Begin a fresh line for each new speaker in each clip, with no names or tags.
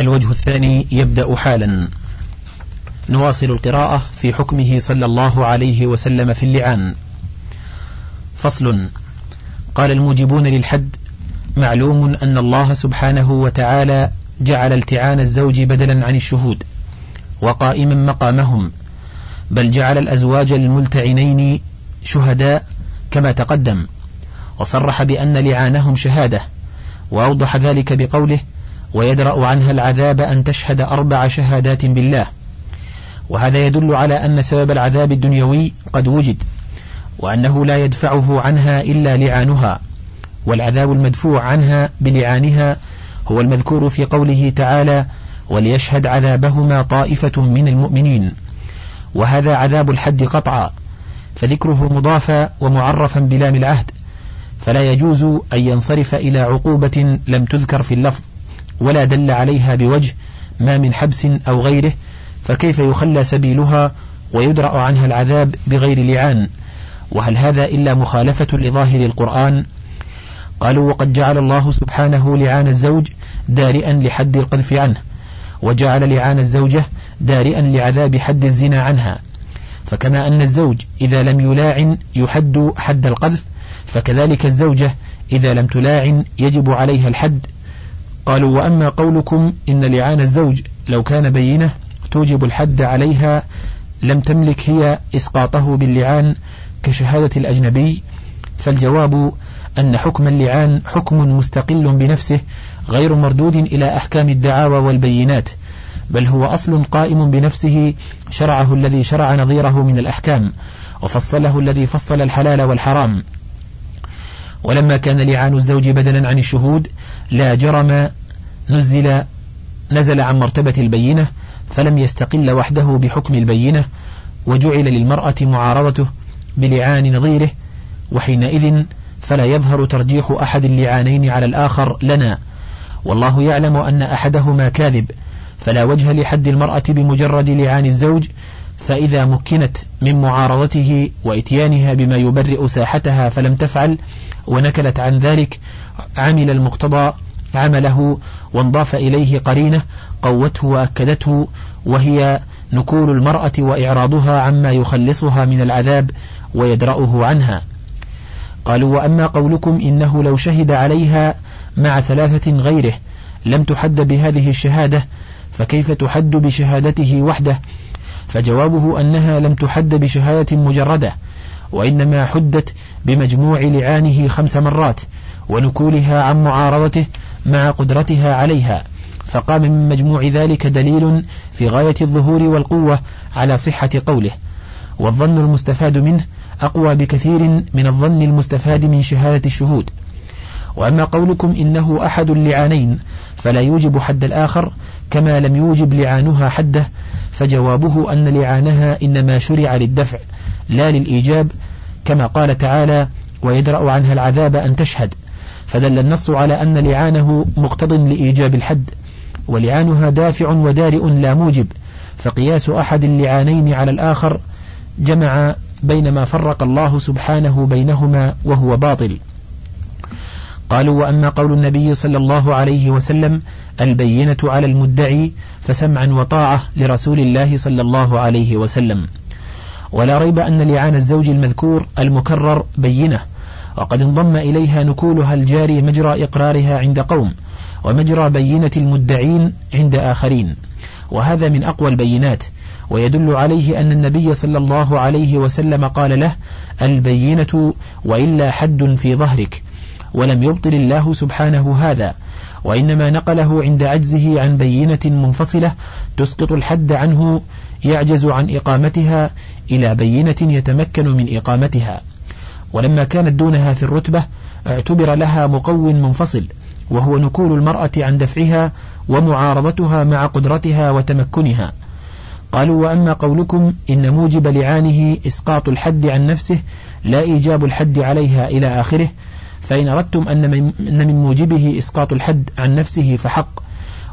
الوجه الثاني يبدأ حالا. نواصل القراءة في حكمه صلى الله عليه وسلم في اللعان. فصل. قال الموجبون للحد معلوم أن الله سبحانه وتعالى جعل التعان الزوج بدلا عن الشهود وقائما مقامهم بل جعل الأزواج الملتعنين شهداء كما تقدم وصرح بأن لعانهم شهادة وأوضح ذلك بقوله ويدرأ عنها العذاب أن تشهد أربع شهادات بالله. وهذا يدل على أن سبب العذاب الدنيوي قد وجد وأنه لا يدفعه عنها إلا لعانها والعذاب المدفوع عنها بلعانها هو المذكور في قوله تعالى وليشهد عذابهما طائفة من المؤمنين وهذا عذاب الحد قطعا فذكره مضافا ومعرفا بلام العهد فلا يجوز أن ينصرف إلى عقوبة لم تذكر في اللفظ. ولا دل عليها بوجه ما من حبس أو غيره فكيف يخلى سبيلها ويدرأ عنها العذاب بغير لعان؟ وهل هذا إلا مخالفة لظاهر القرآن؟ قالوا وقد جعل الله سبحانه لعان الزوج دارئا لحد القذف عنه وجعل لعان الزوجة دارئا لعذاب حد الزنا عنها. فكما أن الزوج إذا لم يلاعن يحد حد القذف فكذلك الزوجة إذا لم تلاعن يجب عليها الحد قالوا وأما قولكم إن لعان الزوج لو كان بينة توجب الحد عليها لم تملك هي إسقاطه باللعان كشهادة الأجنبي. فالجواب أن حكم اللعان حكم مستقل بنفسه غير مردود إلى أحكام الدعاوى والبينات بل هو أصل قائم بنفسه شرعه الذي شرع نظيره من الأحكام وفصله الذي فصل الحلال والحرام. ولما كان لعان الزوج بدلا عن الشهود لا جرم نزل نزل عن مرتبة البينة فلم يستقل وحده بحكم البينة وجعل للمرأة معارضته بلعان نظيره وحينئذ فلا يظهر ترجيح أحد اللعانين على الآخر لنا. والله يعلم أن أحدهما كاذب فلا وجه لحد المرأة بمجرد لعان الزوج فإذا مكنت من معارضته وإتيانها بما يبرئ ساحتها فلم تفعل ونكلت عن ذلك عمل المقتضى عمله وانضاف إليه قرينة قوته وأكدته وهي نكول المرأة وإعراضها عما يخلصها من العذاب ويدرأه عنها. قالوا وأما قولكم إنه لو شهد عليها مع ثلاثة غيره لم تحد بهذه الشهادة فكيف تحد بشهادته وحده؟ فجوابه أنها لم تحد بشهادة مجردة وإنما حدت بمجموع لعانه خمس مرات ونكولها عن معارضته مع قدرتها عليها فقام من مجموع ذلك دليل في غاية الظهور والقوة على صحة قوله. والظن المستفاد منه أقوى بكثير من الظن المستفاد من شهادة الشهود. وأما قولكم إنه أحد اللعانين فلا يوجب حد الآخر كما لم يوجب لعانها حده فجوابه أن لعانها إنما شرع للدفع لا للإيجاب كما قال تعالى ويدرأ عنها العذاب أن تشهد فدل النص على أن لعانه مقتض لإيجاب الحد ولعانها دافع ودارئ لا موجب فقياس أحد اللعانين على الآخر جمع بين ما فرق الله سبحانه بينهما وهو باطل. قالوا وأما قول النبي صلى الله عليه وسلم البينة على المدعي فسمعا وطاعة لرسول الله صلى الله عليه وسلم. ولا ريب أن لعان الزوج المذكور المكرر بينة وقد انضم إليها نكولها الجاري مجرى إقرارها عند قوم ومجرى بينة المدعين عند آخرين. وهذا من أقوى البينات ويدل عليه أن النبي صلى الله عليه وسلم قال له البينة وإلا حد في ظهرك ولم يبطل الله سبحانه هذا. وإنما نقله عند عجزه عن بينة منفصلة تسقط الحد عنه يعجز عن إقامتها إلى بينة يتمكن من إقامتها. ولما كانت دونها في الرتبة اعتبر لها مقو منفصل وهو نكول المرأة عن دفعها ومعارضتها مع قدرتها وتمكنها. قالوا وأما قولكم إن موجب لعانه إسقاط الحد عن نفسه لا إيجاب الحد عليها إلى آخره فإن أردتم أن من موجبه إسقاط الحد عن نفسه فحق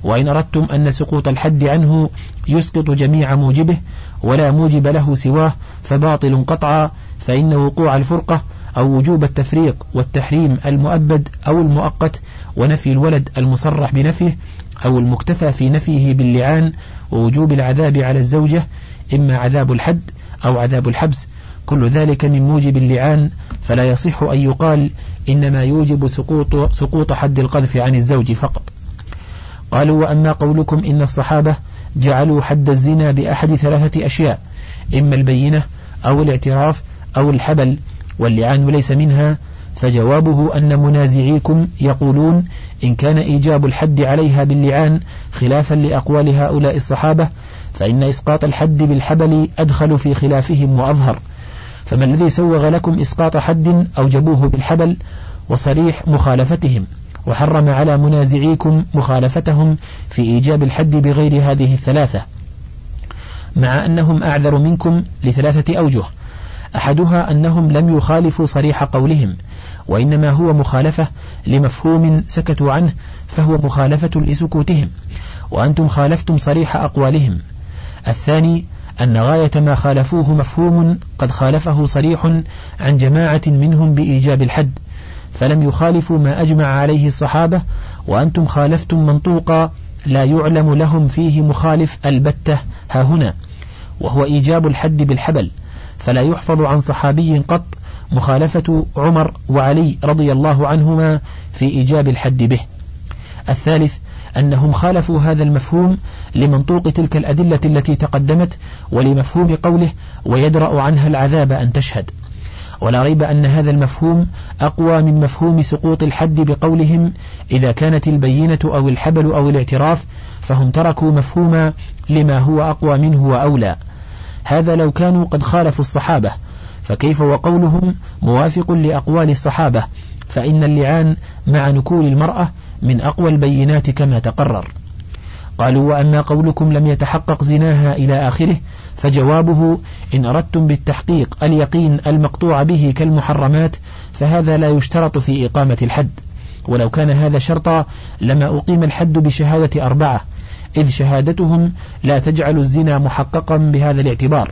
وإن أردتم أن سقوط الحد عنه يسقط جميع موجبه ولا موجب له سواه فباطل قطعا فإن وقوع الفرقة أو وجوب التفريق والتحريم المؤبد أو المؤقت ونفي الولد المصرح بنفيه أو المكتفى في نفيه باللعان ووجوب العذاب على الزوجة إما عذاب الحد أو عذاب الحبس كل ذلك من موجب اللعان فلا يصح أن يقال إنما يوجب سقوط, سقوط حد القذف عن الزوج فقط. قالوا وأما قولكم إن الصحابة جعلوا حد الزنا بأحد ثلاثة أشياء إما البينة أو الاعتراف أو الحبل واللعان ليس منها فجوابه أن منازعيكم يقولون إن كان إيجاب الحد عليها باللعان خلافا لأقوال هؤلاء الصحابة فإن إسقاط الحد بالحبل أدخل في خلافهم وأظهر. فما الذي سوغ لكم إسقاط حد أوجبوه بالحبل وصريح مخالفتهم وحرم على منازعيكم مخالفتهم في إيجاب الحد بغير هذه الثلاثة مع أنهم أعذر منكم لثلاثة أوجه أحدها أنهم لم يخالفوا صريح قولهم وإنما هو مخالفة لمفهوم سكتوا عنه فهو مخالفة لسكوتهم وأنتم خالفتم صريح أقوالهم الثاني أن غاية ما خالفوه مفهوم قد خالفه صريح عن جماعة منهم بإيجاب الحد فلم يخالفوا ما أجمع عليه الصحابة وأنتم خالفتم منطوقا لا يعلم لهم فيه مخالف البتة ها هنا وهو إيجاب الحد بالحبل فلا يحفظ عن صحابي قط مخالفة عمر وعلي رضي الله عنهما في إيجاب الحد به. الثالث أنهم خالفوا هذا المفهوم لمنطوق تلك الأدلة التي تقدمت ولمفهوم قوله ويدرأ عنها العذاب أن تشهد. ولا ريب أن هذا المفهوم أقوى من مفهوم سقوط الحد بقولهم إذا كانت البينة أو الحبل أو الاعتراف فهم تركوا مفهوما لما هو أقوى منه وأولى. هذا لو كانوا قد خالفوا الصحابة فكيف وقولهم موافق لأقوال الصحابة؟ فإن اللعان مع نكول المرأة من أقوى البينات كما تقرر. قالوا وأما قولكم لم يتحقق زناها إلى آخره فجوابه إن أردتم بالتحقيق اليقين المقطوع به كالمحرمات فهذا لا يشترط في إقامة الحد. ولو كان هذا شرطا لما أقيم الحد بشهادة أربعة إذ شهادتهم لا تجعل الزنا محققا بهذا الاعتبار.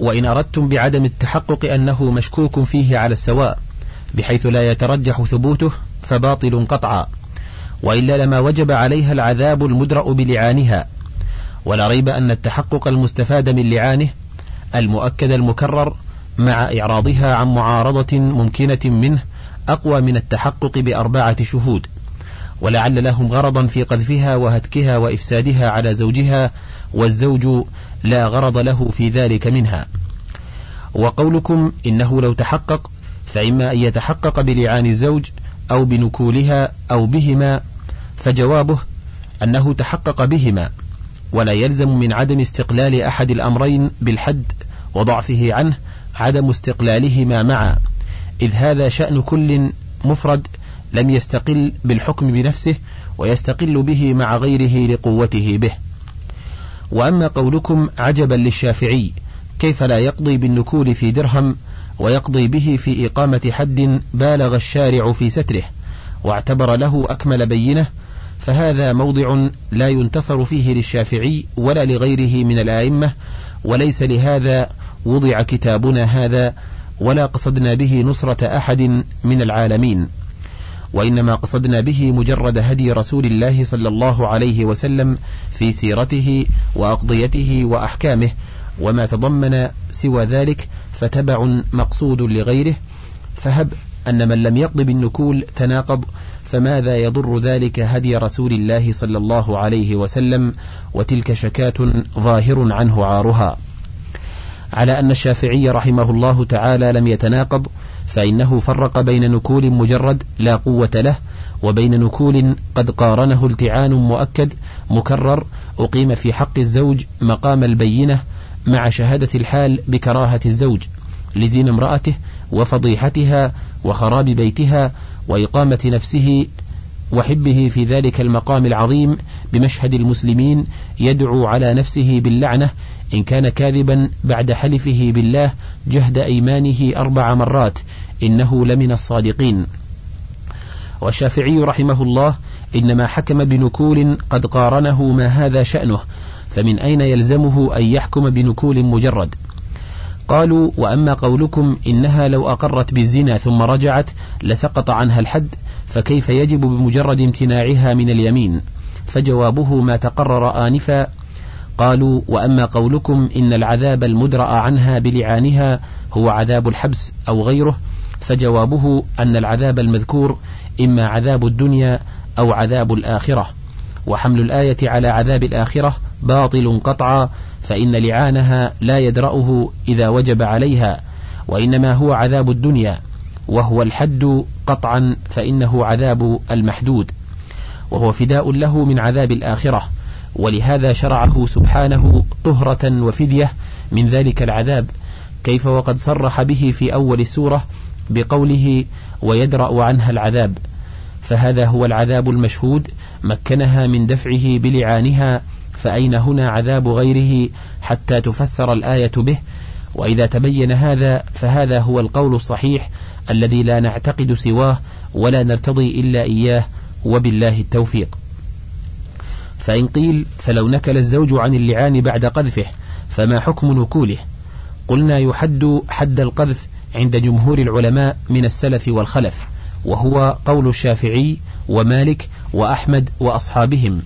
وإن أردتم بعدم التحقق أنه مشكوك فيه على السواء بحيث لا يترجح ثبوته فباطل قطعا. وإلا لما وجب عليها العذاب المدرأ بلعانها. ولا ريب أن التحقق المستفاد من لعانه المؤكد المكرر مع إعراضها عن معارضة ممكنة منه أقوى من التحقق بأربعة شهود. ولعل لهم غرضا في قذفها وهتكها وإفسادها على زوجها والزوج لا غرض له في ذلك منها. وقولكم إنه لو تحقق فإما أن يتحقق بلعان الزوج أو بنكولها أو بهما فجوابه أنه تحقق بهما ولا يلزم من عدم استقلال أحد الأمرين بالحد وضعفه عنه عدم استقلالهما معا إذ هذا شأن كل مفرد لم يستقل بالحكم بنفسه ويستقل به مع غيره لقوته به. وأما قولكم عجبا للشافعي كيف لا يقضي بالنكول في درهم ويقضي به في إقامة حد بالغ الشارع في ستره واعتبر له أكمل بينة فهذا موضع لا ينتصر فيه للشافعي ولا لغيره من الآئمة وليس لهذا وضع كتابنا هذا ولا قصدنا به نصرة أحد من العالمين. وإنما قصدنا به مجرد هدي رسول الله صلى الله عليه وسلم في سيرته وأقضيته وأحكامه وما تضمن سوى ذلك فتبع مقصود لغيره فهب أن من لم يقض بالنكول تناقض فماذا يضر ذلك هدي رسول الله صلى الله عليه وسلم؟ وتلك شكاة ظاهر عنه عارها. على أن الشافعي رحمه الله تعالى لم يتناقض فإنه فرق بين نكول مجرد لا قوة له وبين نكول قد قارنه التعان مؤكد مكرر أقيم في حق الزوج مقام البينة مع شهادة الحال بكراهة الزوج لزين امرأته وفضيحتها وخراب بيتها وإقامة نفسه وحبه في ذلك المقام العظيم بمشهد المسلمين يدعو على نفسه باللعنة إن كان كاذبا بعد حلفه بالله جهد أيمانه أربع مرات إنه لمن الصادقين. والشافعي رحمه الله إنما حكم بنكول قد قارنه ما هذا شأنه فمن أين يلزمه أن يحكم بنكول مجرد؟ قالوا وأما قولكم إنها لو أقرت بالزنا ثم رجعت لسقط عنها الحد فكيف يجب بمجرد امتناعها من اليمين؟ فجوابه ما تقرر آنفا قالوا وأما قولكم إن العذاب المدرأ عنها بلعانها هو عذاب الحبس أو غيره فجوابه أن العذاب المذكور إما عذاب الدنيا أو عذاب الآخرة. وحمل الآية على عذاب الآخرة باطل قطعا فإن لعانها لا يدرأه إذا وجب عليها وإنما هو عذاب الدنيا وهو الحد قطعا فإنه عذاب المحدود وهو فداء له من عذاب الآخرة ولهذا شرعه سبحانه طهرة وفدية من ذلك العذاب كيف وقد صرح به في أول السورة بقوله ويدرأ عنها العذاب فهذا هو العذاب المشهود مكنها من دفعه بلعانها فأين هنا عذاب غيره حتى تفسر الآية به؟ وإذا تبين هذا فهذا هو القول الصحيح الذي لا نعتقد سواه ولا نرتضي إلا إياه وبالله التوفيق. فإن قيل فلو نكل الزوج عن اللعان بعد قذفه فما حكم نكوله؟ قلنا يحد حد القذف عند جمهور العلماء من السلف والخلف وهو قول الشافعي ومالك وأحمد وأصحابهم.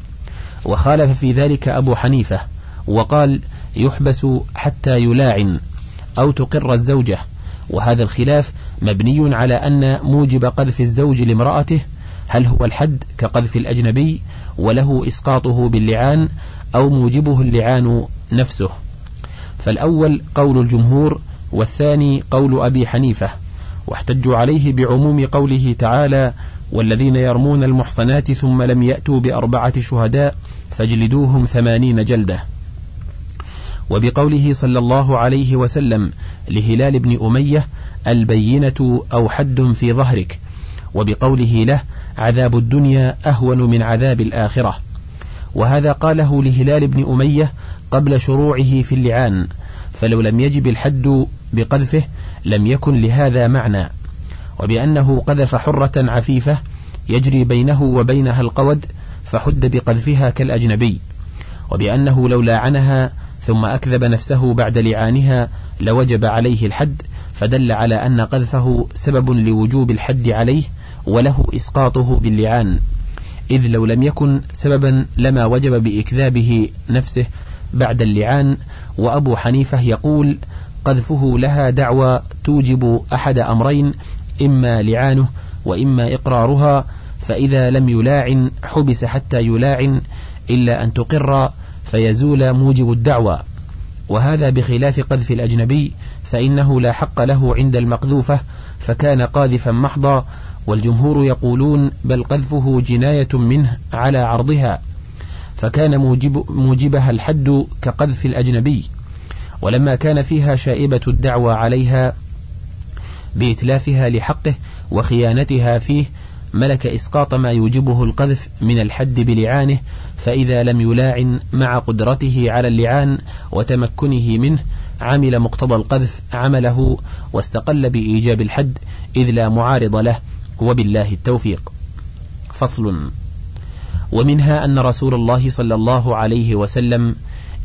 وخالف في ذلك أبو حنيفة وقال يحبس حتى يلاعن أو تقر الزوجة. وهذا الخلاف مبني على أن موجب قذف الزوج لامرأته هل هو الحد كقذف الأجنبي وله إسقاطه باللعان أو موجبه اللعان نفسه. فالأول قول الجمهور والثاني قول أبي حنيفة. واحتجوا عليه بعموم قوله تعالى والذين يرمون المحصنات ثم لم يأتوا بأربعة شهداء فاجلدوهم ثمانين جلدة. وبقوله صلى الله عليه وسلم لهلال بن أمية البينة أو حد في ظهرك. وبقوله له عذاب الدنيا أهون من عذاب الآخرة. وهذا قاله لهلال بن أمية قبل شروعه في اللعان فلو لم يجب الحد بقذفه لم يكن لهذا معنى. وبأنه قذف حرة عفيفة يجري بينه وبينها القود فحد بقذفها كالأجنبي. وبأنه لو لاعنها ثم أكذب نفسه بعد لعانها لوجب عليه الحد فدل على أن قذفه سبب لوجوب الحد عليه وله إسقاطه باللعان. إذ لو لم يكن سببا لما وجب بإكذابه نفسه بعد اللعان. وأبو حنيفة يقول قذفه لها دعوى توجب أحد أمرين إما لعانه وإما إقرارها فإذا لم يلاعن حبس حتى يلاعن إلا أن تقر فيزول موجب الدعوى. وهذا بخلاف قذف الأجنبي فإنه لا حق له عند المقذوفة فكان قاذفا محضا والجمهور يقولون بل قذفه جناية منه على عرضها. فكان موجب موجبها الحد كقذف الأجنبي. ولما كان فيها شائبة الدعوى عليها بإتلافها لحقه وخيانتها فيه ملك إسقاط ما يوجبه القذف من الحد بلعانه فإذا لم يلاعن مع قدرته على اللعان وتمكنه منه عمل مقتضى القذف عمله واستقل بإيجاب الحد إذ لا معارض له وبالله التوفيق. فصل. ومنها أن رسول الله صلى الله عليه وسلم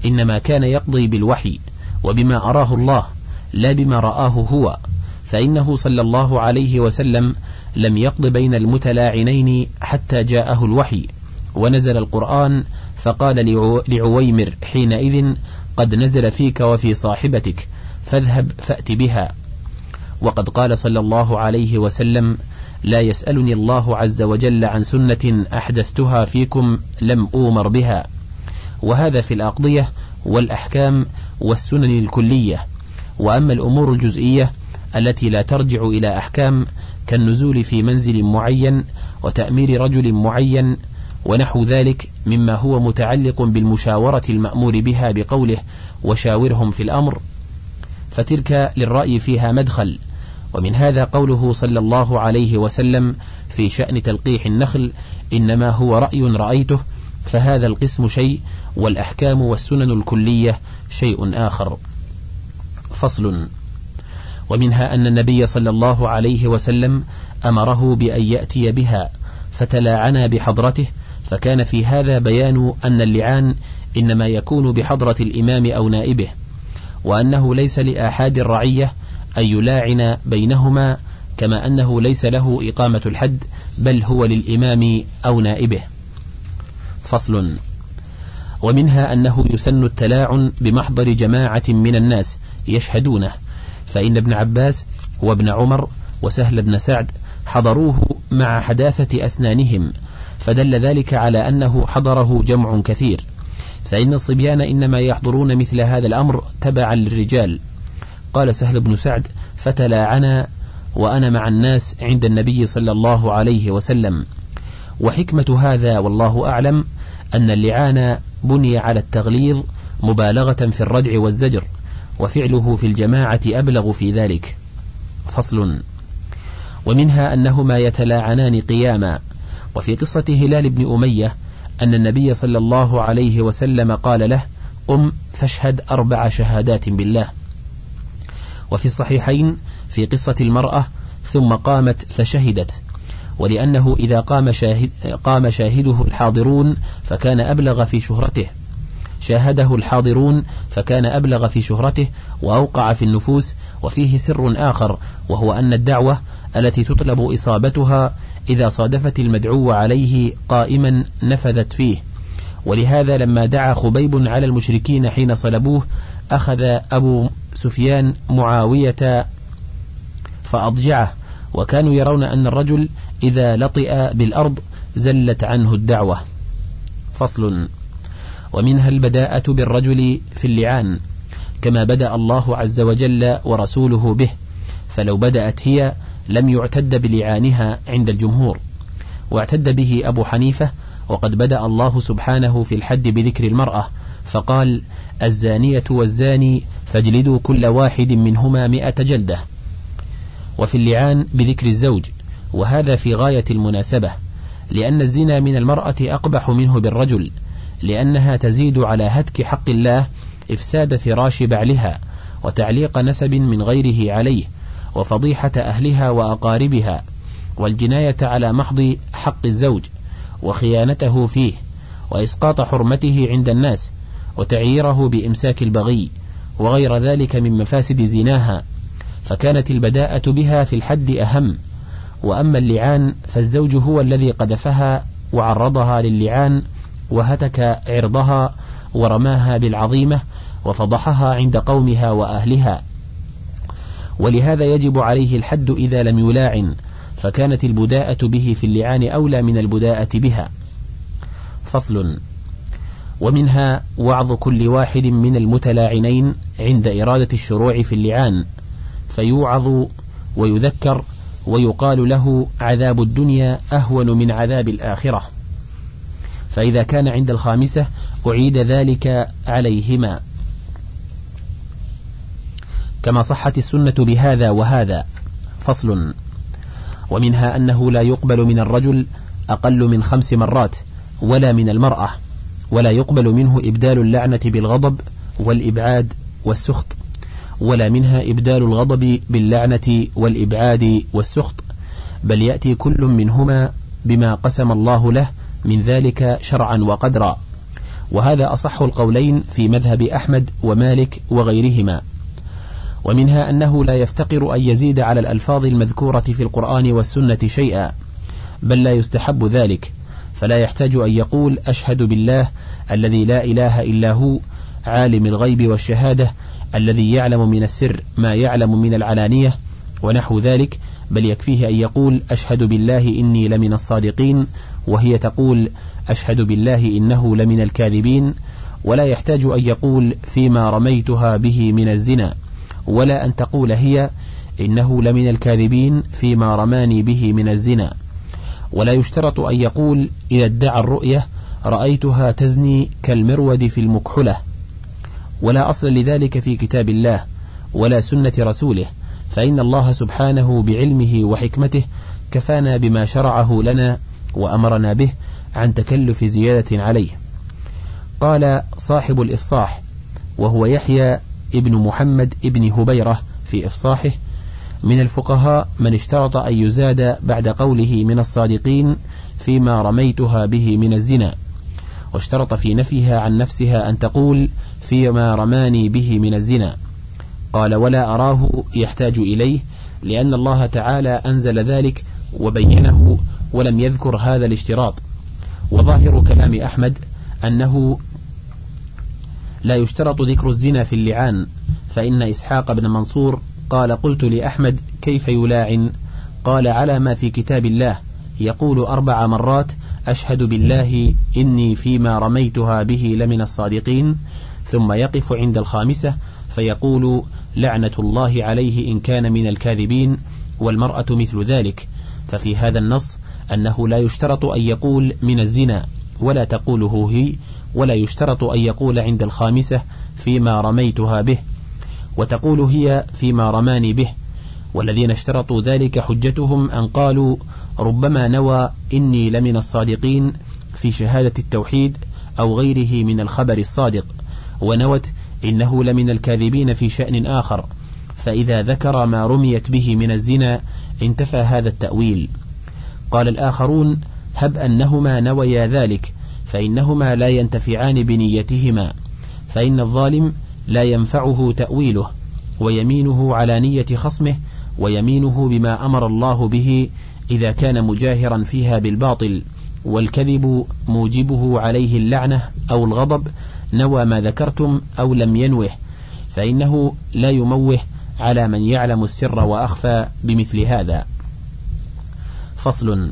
إنما كان يقضي بالوحي وبما أراه الله لا بما رآه هو. فإنه صلى الله عليه وسلم لم يقض بين المتلاعنين حتى جاءه الوحي ونزل القرآن فقال لعويمر حينئذ قد نزل فيك وفي صاحبتك فاذهب فأت بها. وقد قال صلى الله عليه وسلم لا يسألني الله عز وجل عن سنة أحدثتها فيكم لم أومر بها. وهذا في الأقضية والأحكام والسنن الكلية. وأما الأمور الجزئية التي لا ترجع إلى أحكام كالنزول في منزل معين وتأمير رجل معين ونحو ذلك مما هو متعلق بالمشاورة المأمور بها بقوله وشاورهم في الأمر فتلك للرأي فيها مدخل ومن هذا قوله صلى الله عليه وسلم في شأن تلقيح النخل إنما هو رأي رأيته فهذا القسم شيء والأحكام والسنن الكلية شيء آخر فصل. ومنها أن النبي صلى الله عليه وسلم أمره بأن يأتي بها فتلاعنا بحضرته فكان في هذا بيان أن اللعان إنما يكون بحضرة الإمام أو نائبه وأنه ليس لآحاد الرعية أن يلاعن بينهما كما أنه ليس له إقامة الحد بل هو للإمام أو نائبه. فصل. ومنها أنه يسن التلاعن بمحضر جماعة من الناس يشهدونه. فإن ابن عباس وابن عمر وسهل بن سعد حضروه مع حداثة أسنانهم فدل ذلك على أنه حضره جمع كثير فإن الصبيان إنما يحضرون مثل هذا الأمر تبعا للرجال. قال سهل بن سعد فتلاعنا وأنا مع الناس عند النبي صلى الله عليه وسلم وحكمة هذا والله أعلم أن اللعان بني على التغليظ مبالغة في الردع والزجر. وفعله في الجماعة أبلغ في ذلك. فصل. ومنها أنهما يتلاعنان قياما. وفي قصة هلال بن أمية أن النبي صلى الله عليه وسلم قال له قم فاشهد أربع شهادات بالله. وفي الصحيحين في قصة المرأة ثم قامت فشهدت. ولأنه إذا قام, شاهد قام شاهده الحاضرون فكان أبلغ في شهرته. شاهده الحاضرون فكان أبلغ في شهرته وأوقع في النفوس وفيه سر آخر وهو أن الدعوة التي تطلب إصابتها إذا صادفت المدعو عليه قائما نفذت فيه. ولهذا لما دعا خبيب على المشركين حين صلبوه أخذ أبو سفيان معاوية فأضجعه وكانوا يرون أن الرجل إذا لطئ بالأرض زلت عنه الدعوة. فصل. ومنها البداءة بالرجل في اللعان كما بدأ الله عز وجل ورسوله به فلو بدأت هي لم يعتد بلعانها عند الجمهور. واعتد به أبو حنيفة وقد بدأ الله سبحانه في الحد بذكر المرأة فقال الزانية والزاني فاجلدوا كل واحد منهما مئة جلدة. وفي اللعان بذكر الزوج وهذا في غاية المناسبة لأن الزنا من المرأة أقبح منه بالرجل لأنها تزيد على هتك حق الله إفساد فراش بعلها وتعليق نسب من غيره عليه وفضيحة أهلها وأقاربها والجناية على محض حق الزوج وخيانته فيه وإسقاط حرمته عند الناس وتعييره بإمساك البغي وغير ذلك من مفاسد زناها فكانت البداءة بها في الحد أهم وأما اللعان فالزوج هو الذي قذفها وعرضها للعان وهتك عرضها ورماها بالعظيمة وفضحها عند قومها وأهلها. ولهذا يجب عليه الحد إذا لم يلاعن فكانت البداءة به في اللعان أولى من البداءة بها. فصل ومنها وعظ كل واحد من المتلاعنين عند إرادة الشروع في اللعان فيوعظ ويذكر ويقال له عذاب الدنيا أهون من عذاب الآخرة. فإذا كان عند الخامسة أعيد ذلك عليهما. كما صحت السنة بهذا وهذا. فصل. ومنها أنه لا يقبل من الرجل أقل من خمس مرات ولا من المرأة ولا يقبل منه إبدال اللعنة بالغضب والإبعاد والسخط ولا منها إبدال الغضب باللعنة والإبعاد والسخط بل يأتي كل منهما بما قسم الله له من ذلك شرعا وقدرا. وهذا أصح القولين في مذهب أحمد ومالك وغيرهما. ومنها أنه لا يفتقر أن يزيد على الألفاظ المذكورة في القرآن والسنة شيئا بل لا يستحب ذلك. فلا يحتاج أن يقول أشهد بالله الذي لا إله إلا هو عالم الغيب والشهادة الذي يعلم من السر ما يعلم من العلانية ونحو ذلك. بل يكفيه أن يقول أشهد بالله إني لمن الصادقين وهي تقول أشهد بالله إنه لمن الكاذبين ولا يحتاج أن يقول فيما رميتها به من الزنا ولا أن تقول هي إنه لمن الكاذبين فيما رماني به من الزنا. ولا يشترط أن يقول إذا ادعى الرؤية رأيتها تزني كالمرود في المكحلة ولا أصل لذلك في كتاب الله ولا سنة رسوله فإن الله سبحانه بعلمه وحكمته كفانا بما شرعه لنا وأمرنا به عن تكلف زيادة عليه. قال صاحب الإفصاح وهو يحيى ابن محمد ابن هبيرة في إفصاحه من الفقهاء من اشترط أن يزاد بعد قوله من الصادقين فيما رميتها به من الزنا واشترط في نفيها عن نفسها أن تقول فيما رماني به من الزنا قال ولا أراه يحتاج إليه لأن الله تعالى أنزل ذلك وبينه ولم يذكر هذا الاشتراط. وظاهر كلام أحمد أنه لا يشترط ذكر الزنا في اللعان فإن إسحاق بن منصور قال قلت لأحمد كيف يلاعن؟ قال على ما في كتاب الله يقول أربع مرات أشهد بالله إني فيما رميتها به لمن الصادقين ثم يقف عند الخامسة فيقول لعنة الله عليه إن كان من الكاذبين والمرأة مثل ذلك. ففي هذا النص أنه لا يشترط أن يقول من الزنا ولا تقوله هي ولا يشترط أن يقول عند الخامسة فيما رميتها به وتقول هي فيما رماني به. والذين اشترطوا ذلك حجتهم أن قالوا ربما نوى إني لمن الصادقين في شهادة التوحيد أو غيره من الخبر الصادق ونوت إنه لمن الكاذبين في شأن آخر فإذا ذكر ما رميت به من الزنا انتفى هذا التأويل. قال الآخرون هب أنهما نويا ذلك فإنهما لا ينتفعان بنيتهما فإن الظالم لا ينفعه تأويله ويمينه على نية خصمه ويمينه بما أمر الله به إذا كان مجاهرا فيها بالباطل والكذب موجبه عليه اللعنة أو الغضب نوى ما ذكرتم أو لم ينوه فإنه لا يموه على من يعلم السر وأخفى بمثل هذا. فصل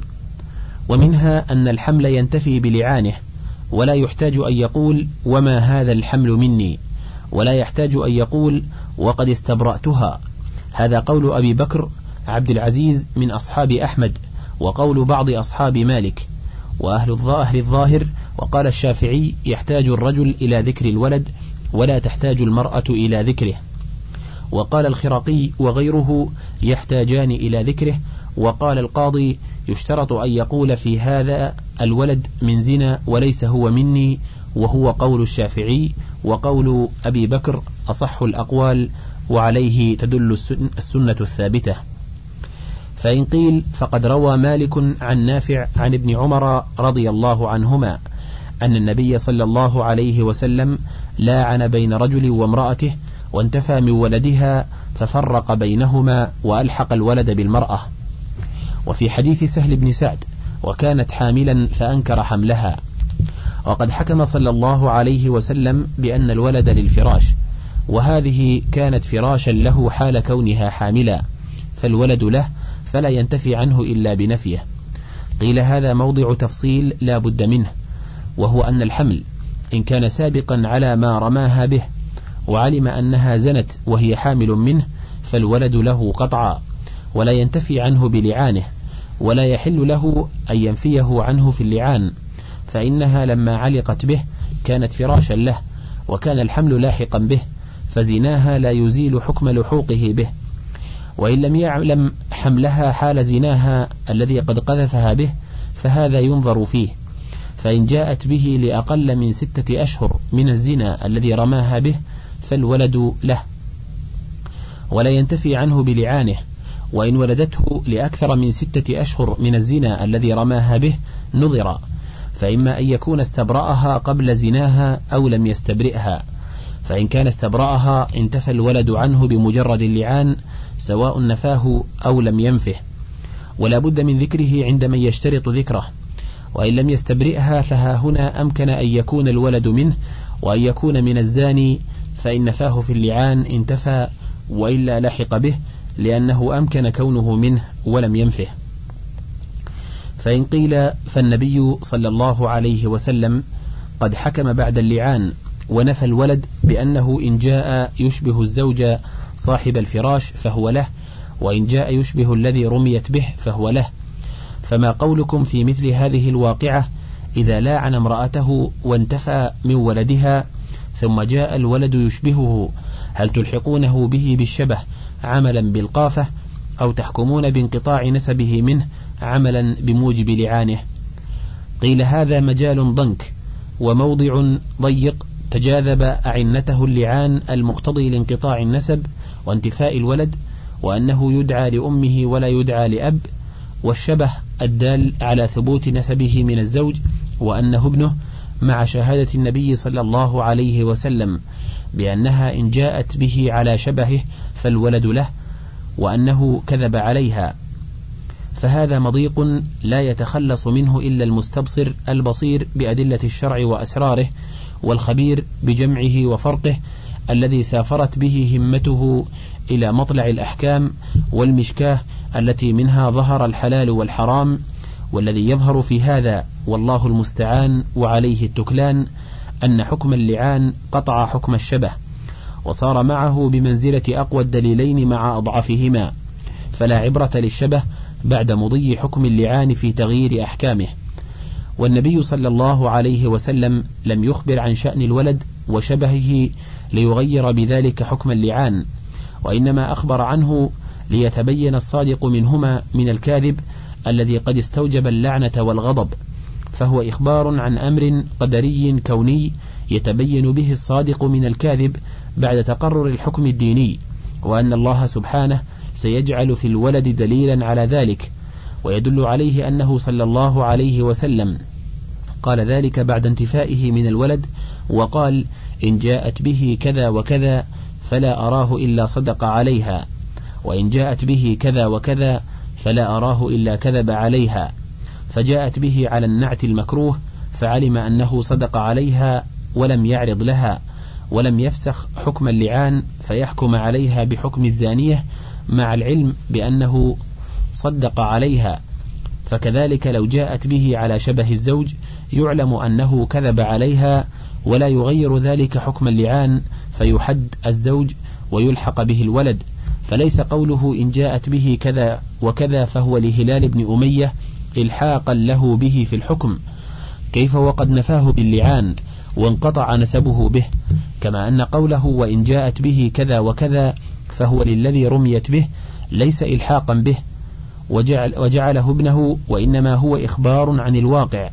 ومنها أن الحمل ينتفي بلعانه ولا يحتاج أن يقول وما هذا الحمل مني ولا يحتاج أن يقول وقد استبرأتها. هذا قول أبي بكر عبد العزيز من أصحاب أحمد وقول بعض أصحاب مالك وأهل الظاهر وقال الشافعي يحتاج الرجل إلى ذكر الولد ولا تحتاج المرأة إلى ذكره. وقال الخرقي وغيره يحتاجان إلى ذكره. وقال القاضي يشترط أن يقول في هذا الولد من زنا وليس هو مني وهو قول الشافعي وقول أبي بكر أصح الأقوال وعليه تدل السنة الثابتة. فإن قيل فقد روى مالك عن نافع عن ابن عمر رضي الله عنهما. أن النبي صلى الله عليه وسلم لاعن بين رجل وامرأته وانتفى من ولدها ففرق بينهما وألحق الولد بالمرأة. وفي حديث سهل بن سعد وكانت حاملا فأنكر حملها. وقد حكم صلى الله عليه وسلم بأن الولد للفراش وهذه كانت فراشا له حال كونها حاملا فالولد له فلا ينتفي عنه إلا بنفيه. قيل هذا موضع تفصيل لا بد منه. وهو أن الحمل إن كان سابقا على ما رماها به وعلم أنها زنت وهي حامل منه فالولد له قطعا ولا ينتفي عنه بلعانه ولا يحل له أن ينفيه عنه في اللعان فإنها لما علقت به كانت فراشا له وكان الحمل لاحقا به فزناها لا يزيل حكم لحوقه به. وإن لم يعلم حملها حال زناها الذي قد قذفها به فهذا ينظر فيه. فإن جاءت به لأقل من ستة أشهر من الزنا الذي رماها به فالولد له ولا ينتفي عنه بلعانه وإن ولدته لأكثر من ستة أشهر من الزنا الذي رماها به نظر فإما أن يكون استبرأها قبل زناها أو لم يستبرئها فإن كان استبرأها انتفى الولد عنه بمجرد اللعان سواء نفاه أو لم ينفه ولا بد من ذكره عند من يشترط ذكره. وإن لم يستبرئها فها هنا أمكن أن يكون الولد منه وأن يكون من الزاني فإن نفاه في اللعان انتفى وإلا لحق به لأنه أمكن كونه منه ولم ينفه. فإن قيل فالنبي صلى الله عليه وسلم قد حكم بعد اللعان ونفى الولد بأنه إن جاء يشبه الزوج صاحب الفراش فهو له وإن جاء يشبه الذي رميت به فهو له. فما قولكم في مثل هذه الواقعة إذا لاعن امرأته وانتفى من ولدها ثم جاء الولد يشبهه؟ هل تلحقونه به بالشبه عملا بالقافة أو تحكمون بانقطاع نسبه منه عملا بموجب لعانه؟ قيل هذا مجال ضنك وموضع ضيق تجاذب أعنته اللعان المقتضي لانقطاع النسب وانتفاء الولد وأنه يدعى لأمه ولا يدعى لأب والشبه الدال على ثبوت نسبه من الزوج وأنه ابنه مع شهادة النبي صلى الله عليه وسلم بأنها إن جاءت به على شبهه فالولد له وأنه كذب عليها. فهذا مضيق لا يتخلص منه إلا المستبصر البصير بأدلة الشرع وأسراره والخبير بجمعه وفرقه الذي سافرت به همته إلى مطلع الأحكام والمشكاة التي منها ظهر الحلال والحرام والذي يظهر في هذا والله المستعان وعليه التكلان أن حكم اللعان قطع حكم الشبه وصار معه بمنزلة أقوى الدليلين مع أضعفهما فلا عبرة للشبه بعد مضي حكم اللعان في تغيير أحكامه. والنبي صلى الله عليه وسلم لم يخبر عن شأن الولد وشبهه ليغير بذلك حكم اللعان وإنما أخبر عنه ليتبين الصادق منهما من الكاذب الذي قد استوجب اللعنة والغضب فهو إخبار عن أمر قدري كوني يتبين به الصادق من الكاذب بعد تقرر الحكم الديني وأن الله سبحانه سيجعل في الولد دليلا على ذلك ويدل عليه أنه صلى الله عليه وسلم. قال ذلك بعد انتفائه من الولد وقال إن جاءت به كذا وكذا فلا أراه إلا صدق عليها وإن جاءت به كذا وكذا فلا أراه إلا كذب عليها. فجاءت به على النعت المكروه فعلم أنه صدق عليها ولم يعرض لها ولم يفسخ حكم اللعان فيحكم عليها بحكم الزانية مع العلم بأنه صدق عليها. فكذلك لو جاءت به على شبه الزوج يعلم أنه كذب عليها ولا يغير ذلك حكم اللعان فيحد الزوج ويلحق به الولد. فليس قوله إن جاءت به كذا وكذا فهو لهلال بن أمية إلحاقا له به في الحكم. كيف وقد نفاه باللعان وانقطع نسبه به كما أن قوله وإن جاءت به كذا وكذا فهو للذي رميت به ليس إلحاقا به. وجعل وجعله ابنه وإنما هو إخبار عن الواقع.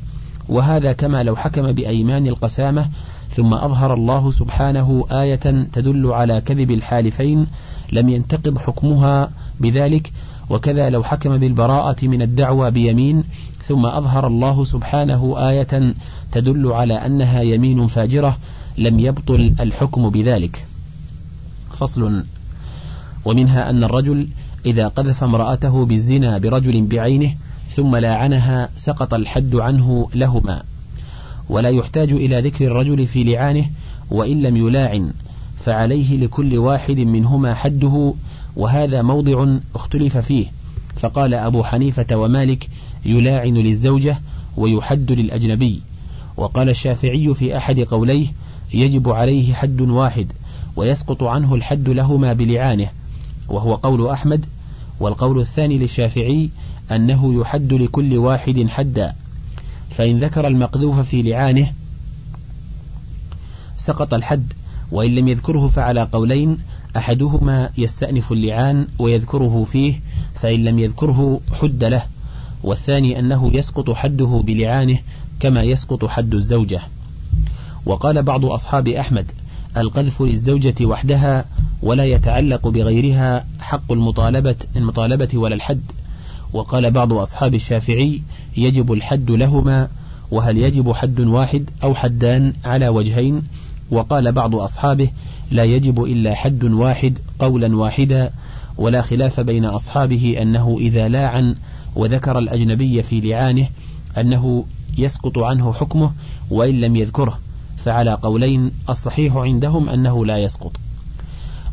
وهذا كما لو حكم بأيمان القسامة ثم أظهر الله سبحانه آية تدل على كذب الحالفين لم ينتقض حكمها بذلك وكذا لو حكم بالبراءة من الدعوى بيمين ثم أظهر الله سبحانه آية تدل على أنها يمين فاجرة لم يبطل الحكم بذلك. فصل. ومنها أن الرجل إذا قذف امرأته بالزنا برجل بعينه ثم لاعنها سقط الحد عنه لهما. ولا يحتاج إلى ذكر الرجل في لعانه وإن لم يلاعن. فعليه لكل واحد منهما حده وهذا موضع اختلف فيه. فقال أبو حنيفة ومالك يلاعن للزوجة ويحد للأجنبي. وقال الشافعي في أحد قوليه يجب عليه حد واحد ويسقط عنه الحد لهما بلعانه. وهو قول أحمد. والقول الثاني للشافعي أنه يحد لكل واحد حدا. فإن ذكر المقذوف في لعانه سقط الحد. وإن لم يذكره فعلى قولين أحدهما يستأنف اللعان ويذكره فيه فإن لم يذكره حد له والثاني أنه يسقط حده بلعانه كما يسقط حد الزوجة. وقال بعض أصحاب أحمد القذف للزوجة وحدها ولا يتعلق بغيرها حق المطالبة المطالبة ولا الحد. وقال بعض أصحاب الشافعي يجب الحد لهما وهل يجب حد واحد أو حدان على وجهين؟ وقال بعض أصحابه لا يجب إلا حد واحد قولا واحدا ولا خلاف بين أصحابه أنه إذا لاعن وذكر الأجنبي في لعانه أنه يسقط عنه حكمه وإن لم يذكره فعلى قولين الصحيح عندهم أنه لا يسقط.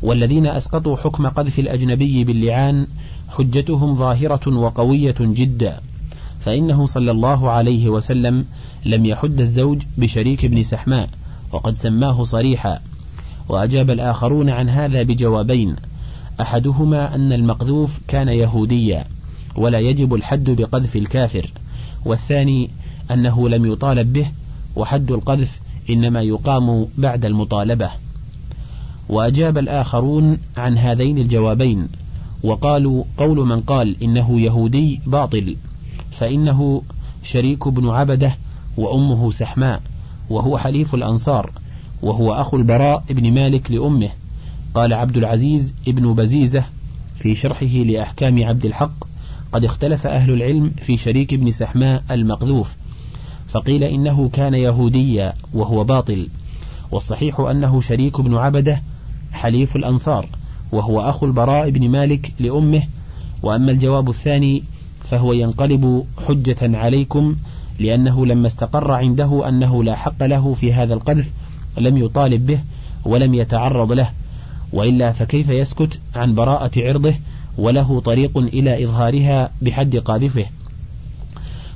والذين أسقطوا حكم قذف الأجنبي باللعان حجتهم ظاهرة وقوية جدا فإنه صلى الله عليه وسلم لم يحد الزوج بشريك ابن سحماء وقد سماه صريحا. وأجاب الآخرون عن هذا بجوابين. أحدهما أن المقذوف كان يهوديا ولا يجب الحد بقذف الكافر. والثاني أنه لم يطالب به وحد القذف إنما يقام بعد المطالبة. وأجاب الآخرون عن هذين الجوابين. وقالوا قول من قال إنه يهودي باطل فإنه شريك بن عبدة وأمه سحماء. وهو حليف الأنصار وهو أخو البراء بن مالك لأمه. قال عبد العزيز ابن بزيزة في شرحه لأحكام عبد الحق قد اختلف أهل العلم في شريك بن سحماء المقذوف فقيل إنه كان يهوديا وهو باطل والصحيح أنه شريك بن عبدة حليف الأنصار وهو أخو البراء بن مالك لأمه وأما الجواب الثاني فهو ينقلب حجة عليكم لأنه لما استقر عنده أنه لا حق له في هذا القذف لم يطالب به ولم يتعرض له. وإلا فكيف يسكت عن براءة عرضه وله طريق إلى إظهارها بحد قاذفه؟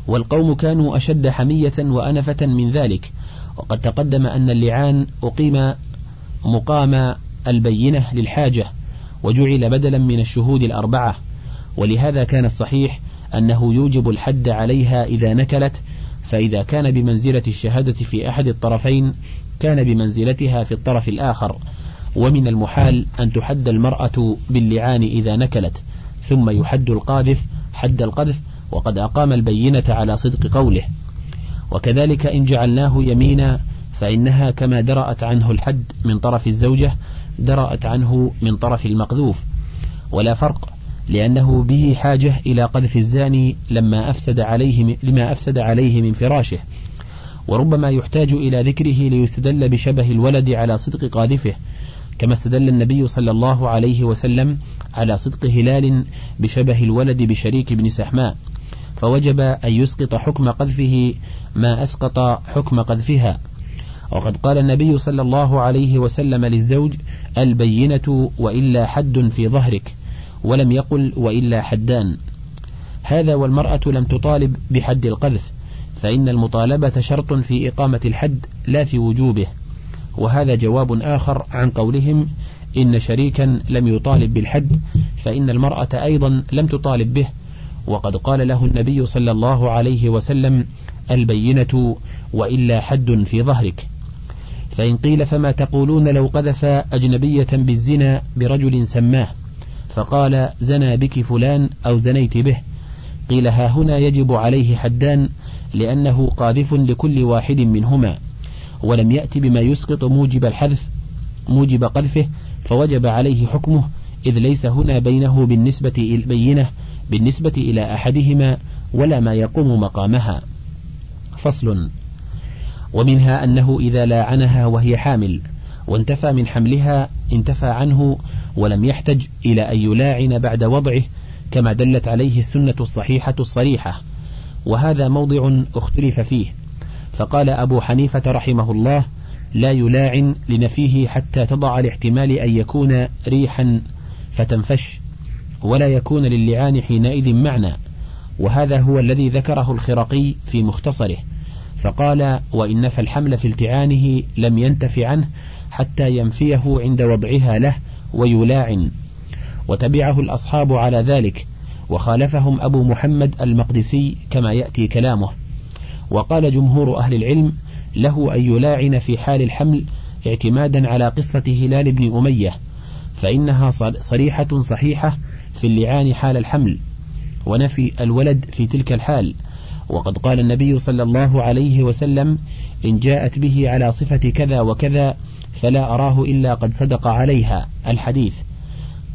والقوم كانوا أشد حمية وأنفة من ذلك. وقد تقدم أن اللعان أقيم مقام البينة للحاجة وجعل بدلا من الشهود الأربعة. ولهذا كان الصحيح أنه يوجب الحد عليها إذا نكلت فإذا كان بمنزلة الشهادة في أحد الطرفين كان بمنزلتها في الطرف الآخر. ومن المحال أن تحد المرأة باللعان إذا نكلت ثم يحد القاذف حد القذف وقد أقام البينة على صدق قوله. وكذلك إن جعلناه يمينا فإنها كما درأت عنه الحد من طرف الزوجة درأت عنه من طرف المقذوف. ولا فرق لأنه به حاجة إلى قذف الزاني لما أفسد عليه لما أفسد عليه من فراشه. وربما يحتاج إلى ذكره ليستدل بشبه الولد على صدق قاذفه كما استدل النبي صلى الله عليه وسلم على صدق هلال بشبه الولد بشريك بن سحماء. فوجب أن يسقط حكم قذفه ما أسقط حكم قذفها. وقد قال النبي صلى الله عليه وسلم للزوج البينة وإلا حد في ظهرك. ولم يقل وإلا حدان. هذا والمرأة لم تطالب بحد القذف فإن المطالبة شرط في إقامة الحد لا في وجوبه. وهذا جواب آخر عن قولهم إن شريكا لم يطالب بالحد فإن المرأة أيضا لم تطالب به. وقد قال له النبي صلى الله عليه وسلم البينة وإلا حد في ظهرك. فإن قيل فما تقولون لو قذف أجنبية بالزنا برجل سماه. فقال زنى بك فلان أو زنيت به. قيل ها هنا يجب عليه حدان لأنه قاذف لكل واحد منهما ولم يأتي بما يسقط موجب الحذف موجب قذفه فوجب عليه حكمه إذ ليس هنا بينه بالنسبة البينة بالنسبة إلى أحدهما ولا ما يقوم مقامها. فصل. ومنها أنه إذا لاعنها وهي حامل وانتفى من حملها انتفى عنه ولم يحتج إلى أن يلاعن بعد وضعه كما دلت عليه السنة الصحيحة الصريحة. وهذا موضع اختلف فيه. فقال أبو حنيفة رحمه الله لا يلاعن لنفيه حتى تضع لاحتمال أن يكون ريحا فتنفش ولا يكون للعان حينئذ معنى وهذا هو الذي ذكره الخرقي في مختصره. فقال وإن نفى الحمل في التعانه لم ينتف عنه حتى ينفيه عند وضعها له ويلاعن وتبعه الأصحاب على ذلك وخالفهم أبو محمد المقدسي كما يأتي كلامه. وقال جمهور أهل العلم له أن يلاعن في حال الحمل اعتمادا على قصة هلال بن أمية فإنها صريحة صحيحة في اللعان حال الحمل ونفي الولد في تلك الحال. وقد قال النبي صلى الله عليه وسلم إن جاءت به على صفة كذا وكذا فلا أراه إلا قد صدق عليها الحديث.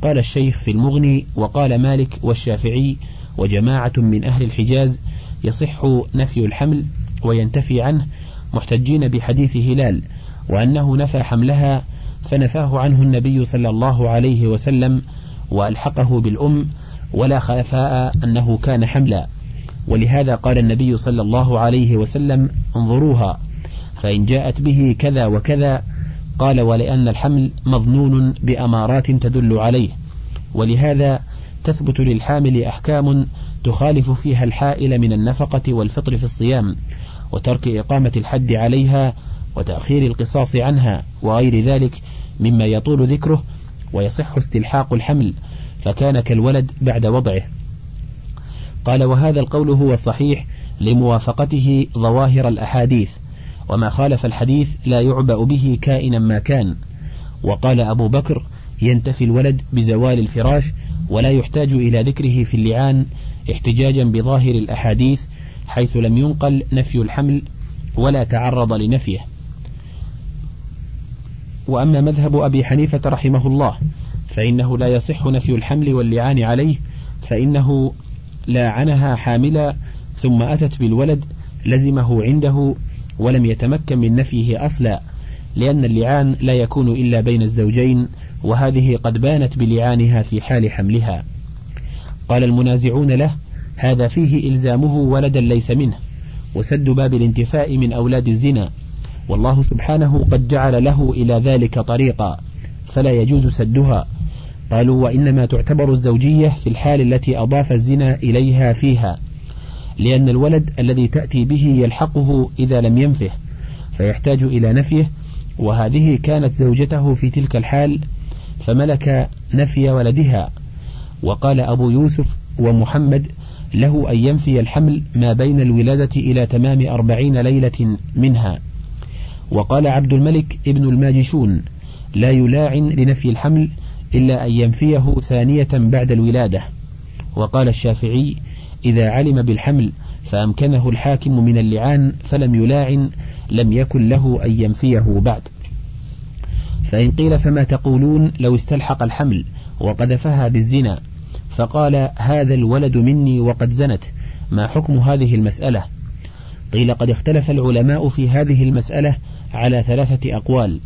قال الشيخ في المغني وقال مالك والشافعي وجماعة من أهل الحجاز يصح نفي الحمل وينتفي عنه محتجين بحديث هلال وأنه نفى حملها فنفاه عنه النبي صلى الله عليه وسلم وألحقه بالأم ولا خلفاء أنه كان حملا. ولهذا قال النبي صلى الله عليه وسلم انظروها فإن جاءت به كذا وكذا قال ولأن الحمل مظنون بأمارات تدل عليه ولهذا تثبت للحامل أحكام تخالف فيها الحائل من النفقة والفطر في الصيام وترك إقامة الحد عليها وتأخير القصاص عنها وغير ذلك مما يطول ذكره ويصح استلحاق الحمل فكان كالولد بعد وضعه. قال وهذا القول هو الصحيح لموافقته ظواهر الأحاديث وما خالف الحديث لا يعبأ به كائنا ما كان. وقال أبو بكر ينتفي الولد بزوال الفراش ولا يحتاج إلى ذكره في اللعان احتجاجا بظاهر الأحاديث حيث لم ينقل نفي الحمل ولا تعرض لنفيه. وأما مذهب أبي حنيفة رحمه الله فإنه لا يصح نفي الحمل واللعان عليه فإنه لاعنها حاملا ثم أتت بالولد لزمه عنده ولم يتمكن من نفيه أصلا لأن اللعان لا يكون إلا بين الزوجين وهذه قد بانت بلعانها في حال حملها. قال المنازعون له هذا فيه إلزامه ولدا ليس منه وسد باب الانتفاء من أولاد الزنا. والله سبحانه قد جعل له إلى ذلك طريقا فلا يجوز سدها. قالوا وإنما تعتبر الزوجية في الحال التي أضاف الزنا إليها فيها. لأن الولد الذي تأتي به يلحقه إذا لم ينفه فيحتاج إلى نفيه وهذه كانت زوجته في تلك الحال فملك نفي ولدها. وقال أبو يوسف ومحمد له أن ينفي الحمل ما بين الولادة إلى تمام أربعين ليلة منها. وقال عبد الملك ابن الماجشون لا يلاعن لنفي الحمل إلا أن ينفيه ثانية بعد الولادة. وقال الشافعي إذا علم بالحمل فأمكنه الحاكم من اللعان فلم يلاعن لم يكن له أن ينفيه بعد. فإن قيل فما تقولون لو استلحق الحمل وقذفها بالزنا فقال هذا الولد مني وقد زنت ما حكم هذه المسألة؟ قيل قد اختلف العلماء في هذه المسألة على ثلاثة أقوال.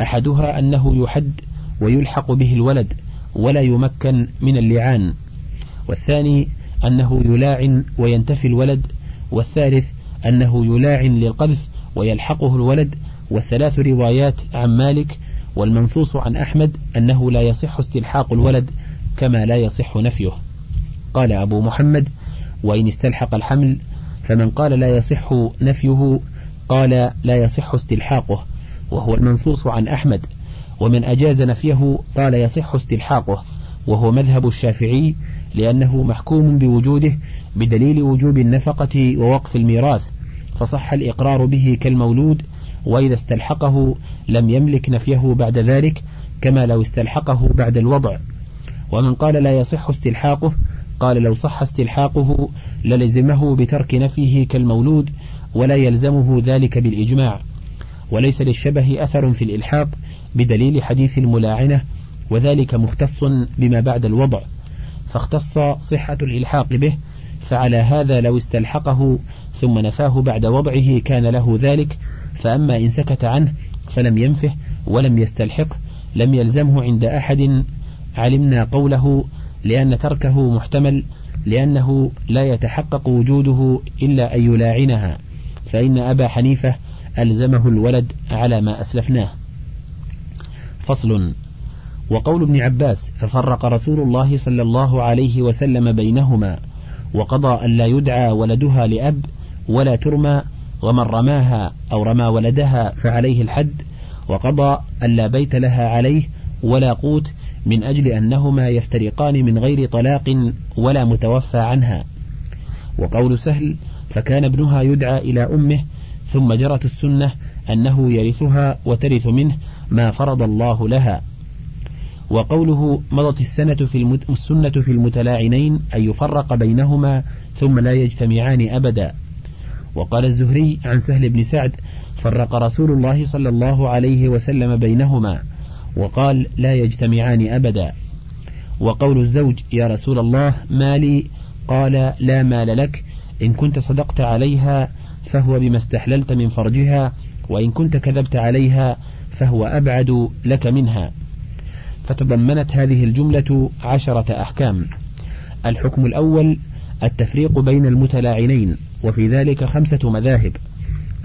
أحدها أنه يحد ويلحق به الولد ولا يمكن من اللعان. والثاني أنه يلاعن وينتفي الولد والثالث أنه يلاعن للقذف ويلحقه الولد والثلاث روايات عن مالك والمنصوص عن أحمد أنه لا يصح استلحاق الولد كما لا يصح نفيه. قال أبو محمد وإن استلحق الحمل فمن قال لا يصح نفيه قال لا يصح استلحاقه وهو المنصوص عن أحمد. ومن أجاز نفيه قال يصح استلحاقه وهو مذهب الشافعي لأنه محكوم بوجوده بدليل وجوب النفقة ووقف الميراث فصح الإقرار به كالمولود وإذا استلحقه لم يملك نفيه بعد ذلك كما لو استلحقه بعد الوضع. ومن قال لا يصح استلحاقه قال لو صح استلحاقه للزمه بترك نفيه كالمولود ولا يلزمه ذلك بالإجماع. وليس للشبه أثر في الإلحاق بدليل حديث الملاعنة وذلك مختص بما بعد الوضع. فاختص صحة الإلحاق به فعلى هذا لو استلحقه ثم نفاه بعد وضعه كان له ذلك فأما إن سكت عنه فلم ينفه ولم يستلحق لم يلزمه عند أحد علمنا قوله لأن تركه محتمل لأنه لا يتحقق وجوده إلا أن يلاعنها فإن أبا حنيفة ألزمه الولد على ما أسلفناه. فصل. وقول ابن عباس ففرق رسول الله صلى الله عليه وسلم بينهما وقضى أن لا يدعى ولدها لأب ولا ترمى ومن رماها أو رمى ولدها فعليه الحد وقضى أن لا بيت لها عليه ولا قوت من أجل أنهما يفترقان من غير طلاق ولا متوفى عنها. وقول سهل فكان ابنها يدعى إلى أمه ثم جرت السنة أنه يرثها وترث منه ما فرض الله لها. وقوله مضت السنة في المت... السنة في المتلاعنين أن يفرق بينهما ثم لا يجتمعان أبدا. وقال الزهري عن سهل بن سعد فرق رسول الله صلى الله عليه وسلم بينهما وقال لا يجتمعان أبدا. وقول الزوج يا رسول الله مالي قال لا مال لك إن كنت صدقت عليها فهو بما استحللت من فرجها وإن كنت كذبت عليها فهو أبعد لك منها. فتضمنت هذه الجملة عشرة أحكام. الحكم الأول التفريق بين المتلاعنين وفي ذلك خمسة مذاهب.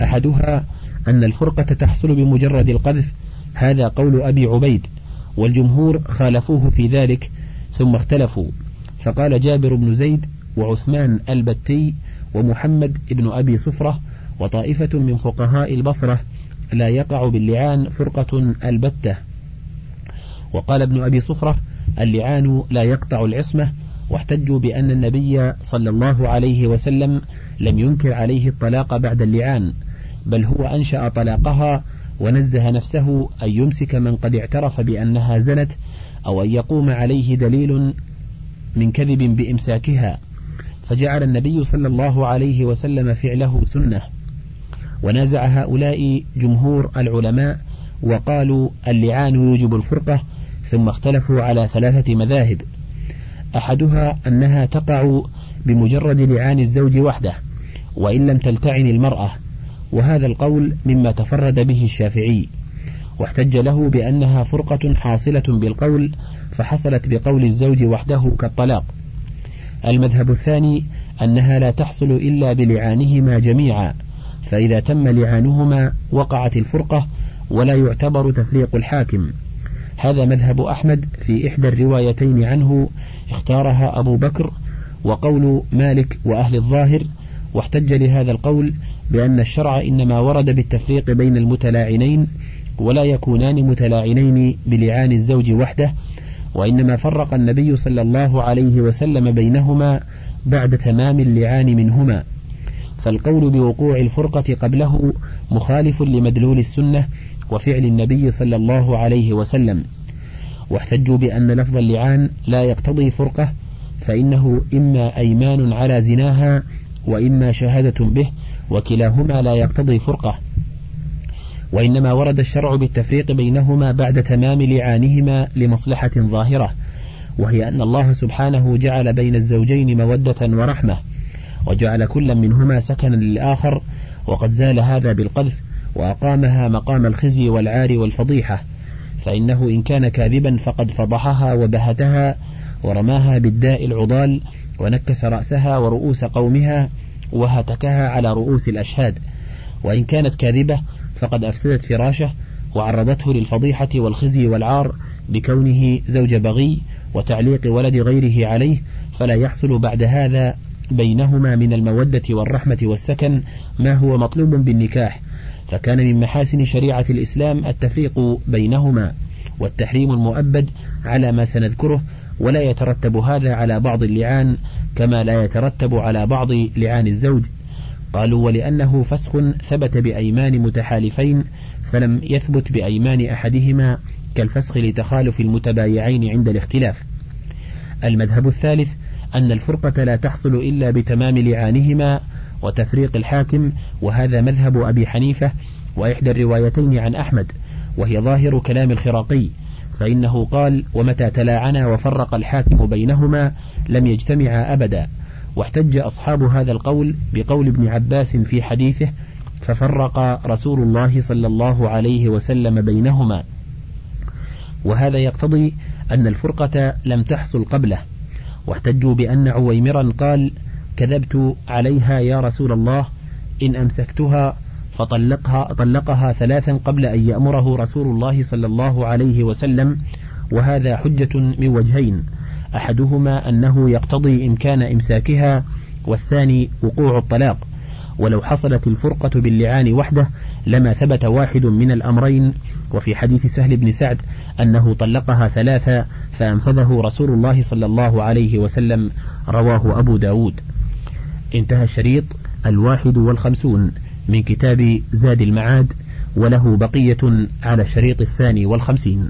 أحدها أن الفرقة تحصل بمجرد القذف هذا قول أبي عبيد والجمهور خالفوه في ذلك ثم اختلفوا. فقال جابر بن زيد وعثمان البتي ومحمد بن أبي صفرة وطائفة من فقهاء البصرة لا يقع باللعان فرقة البتة. وقال ابن أبي صفرة اللعان لا يقطع العصمة واحتجوا بأن النبي صلى الله عليه وسلم لم ينكر عليه الطلاق بعد اللعان بل هو أنشأ طلاقها ونزه نفسه أن يمسك من قد اعترف بأنها زنت أو أن يقوم عليه دليل من كذب بإمساكها. فجعل النبي صلى الله عليه وسلم فعله سنة. ونازع هؤلاء جمهور العلماء وقالوا اللعان يوجب الفرقة ثم اختلفوا على ثلاثة مذاهب. أحدها أنها تقع بمجرد لعان الزوج وحده وإن لم تلتعن المرأة وهذا القول مما تفرد به الشافعي. واحتج له بأنها فرقة حاصلة بالقول فحصلت بقول الزوج وحده كالطلاق. المذهب الثاني أنها لا تحصل إلا بلعانهما جميعا فإذا تم لعانهما وقعت الفرقة ولا يعتبر تفريق الحاكم. هذا مذهب أحمد في إحدى الروايتين عنه اختارها أبو بكر وقول مالك وأهل الظاهر واحتج لهذا القول بأن الشرع إنما ورد بالتفريق بين المتلاعنين ولا يكونان متلاعنين بلعان الزوج وحده وإنما فرق النبي صلى الله عليه وسلم بينهما بعد تمام اللعان منهما. فالقول بوقوع الفرقة قبله مخالف لمدلول السنة وفعل النبي صلى الله عليه وسلم. واحتجوا بأن لفظ اللعان لا يقتضي فرقة فإنه إما أيمان على زناها وإما شهادة به وكلاهما لا يقتضي فرقة. وإنما ورد الشرع بالتفريق بينهما بعد تمام لعانهما لمصلحة ظاهرة وهي أن الله سبحانه جعل بين الزوجين مودة ورحمة وجعل كل منهما سكنا للآخر وقد زال هذا بالقذف. وأقامها مقام الخزي والعار والفضيحة فإنه إن كان كاذبا فقد فضحها وبهتها ورماها بالداء العضال ونكس رأسها ورؤوس قومها وهتكها على رؤوس الأشهاد. وإن كانت كاذبة فقد أفسدت فراشه وعرضته للفضيحة والخزي والعار بكونه زوج بغي وتعليق ولد غيره عليه فلا يحصل بعد هذا بينهما من المودة والرحمة والسكن ما هو مطلوب بالنكاح. فكان من محاسن شريعة الإسلام التفريق بينهما والتحريم المؤبد على ما سنذكره ولا يترتب هذا على بعض اللعان كما لا يترتب على بعض لعان الزوج. قالوا ولأنه فسخ ثبت بأيمان متحالفين فلم يثبت بأيمان أحدهما كالفسخ لتخالف المتبايعين عند الاختلاف. المذهب الثالث أن الفرقة لا تحصل إلا بتمام لعانهما وتفريق الحاكم وهذا مذهب أبي حنيفة وإحدى الروايتين عن أحمد وهي ظاهر كلام الخراقي فإنه قال ومتى تلاعنا وفرق الحاكم بينهما لم يجتمعا أبدا واحتج أصحاب هذا القول بقول ابن عباس في حديثه ففرق رسول الله صلى الله عليه وسلم بينهما وهذا يقتضي أن الفرقة لم تحصل قبله واحتجوا بأن عويمرا قال كذبت عليها يا رسول الله إن أمسكتها فطلقها طلقها ثلاثا قبل أن يأمره رسول الله صلى الله عليه وسلم وهذا حجة من وجهين. أحدهما أنه يقتضي إمكان إمساكها والثاني وقوع الطلاق. ولو حصلت الفرقة باللعان وحده لما ثبت واحد من الأمرين. وفي حديث سهل بن سعد أنه طلقها ثلاثة فأنفذه رسول الله صلى الله عليه وسلم رواه أبو داود. انتهى الشريط الواحد والخمسون من كتاب زاد المعاد وله بقية على الشريط الثاني والخمسين.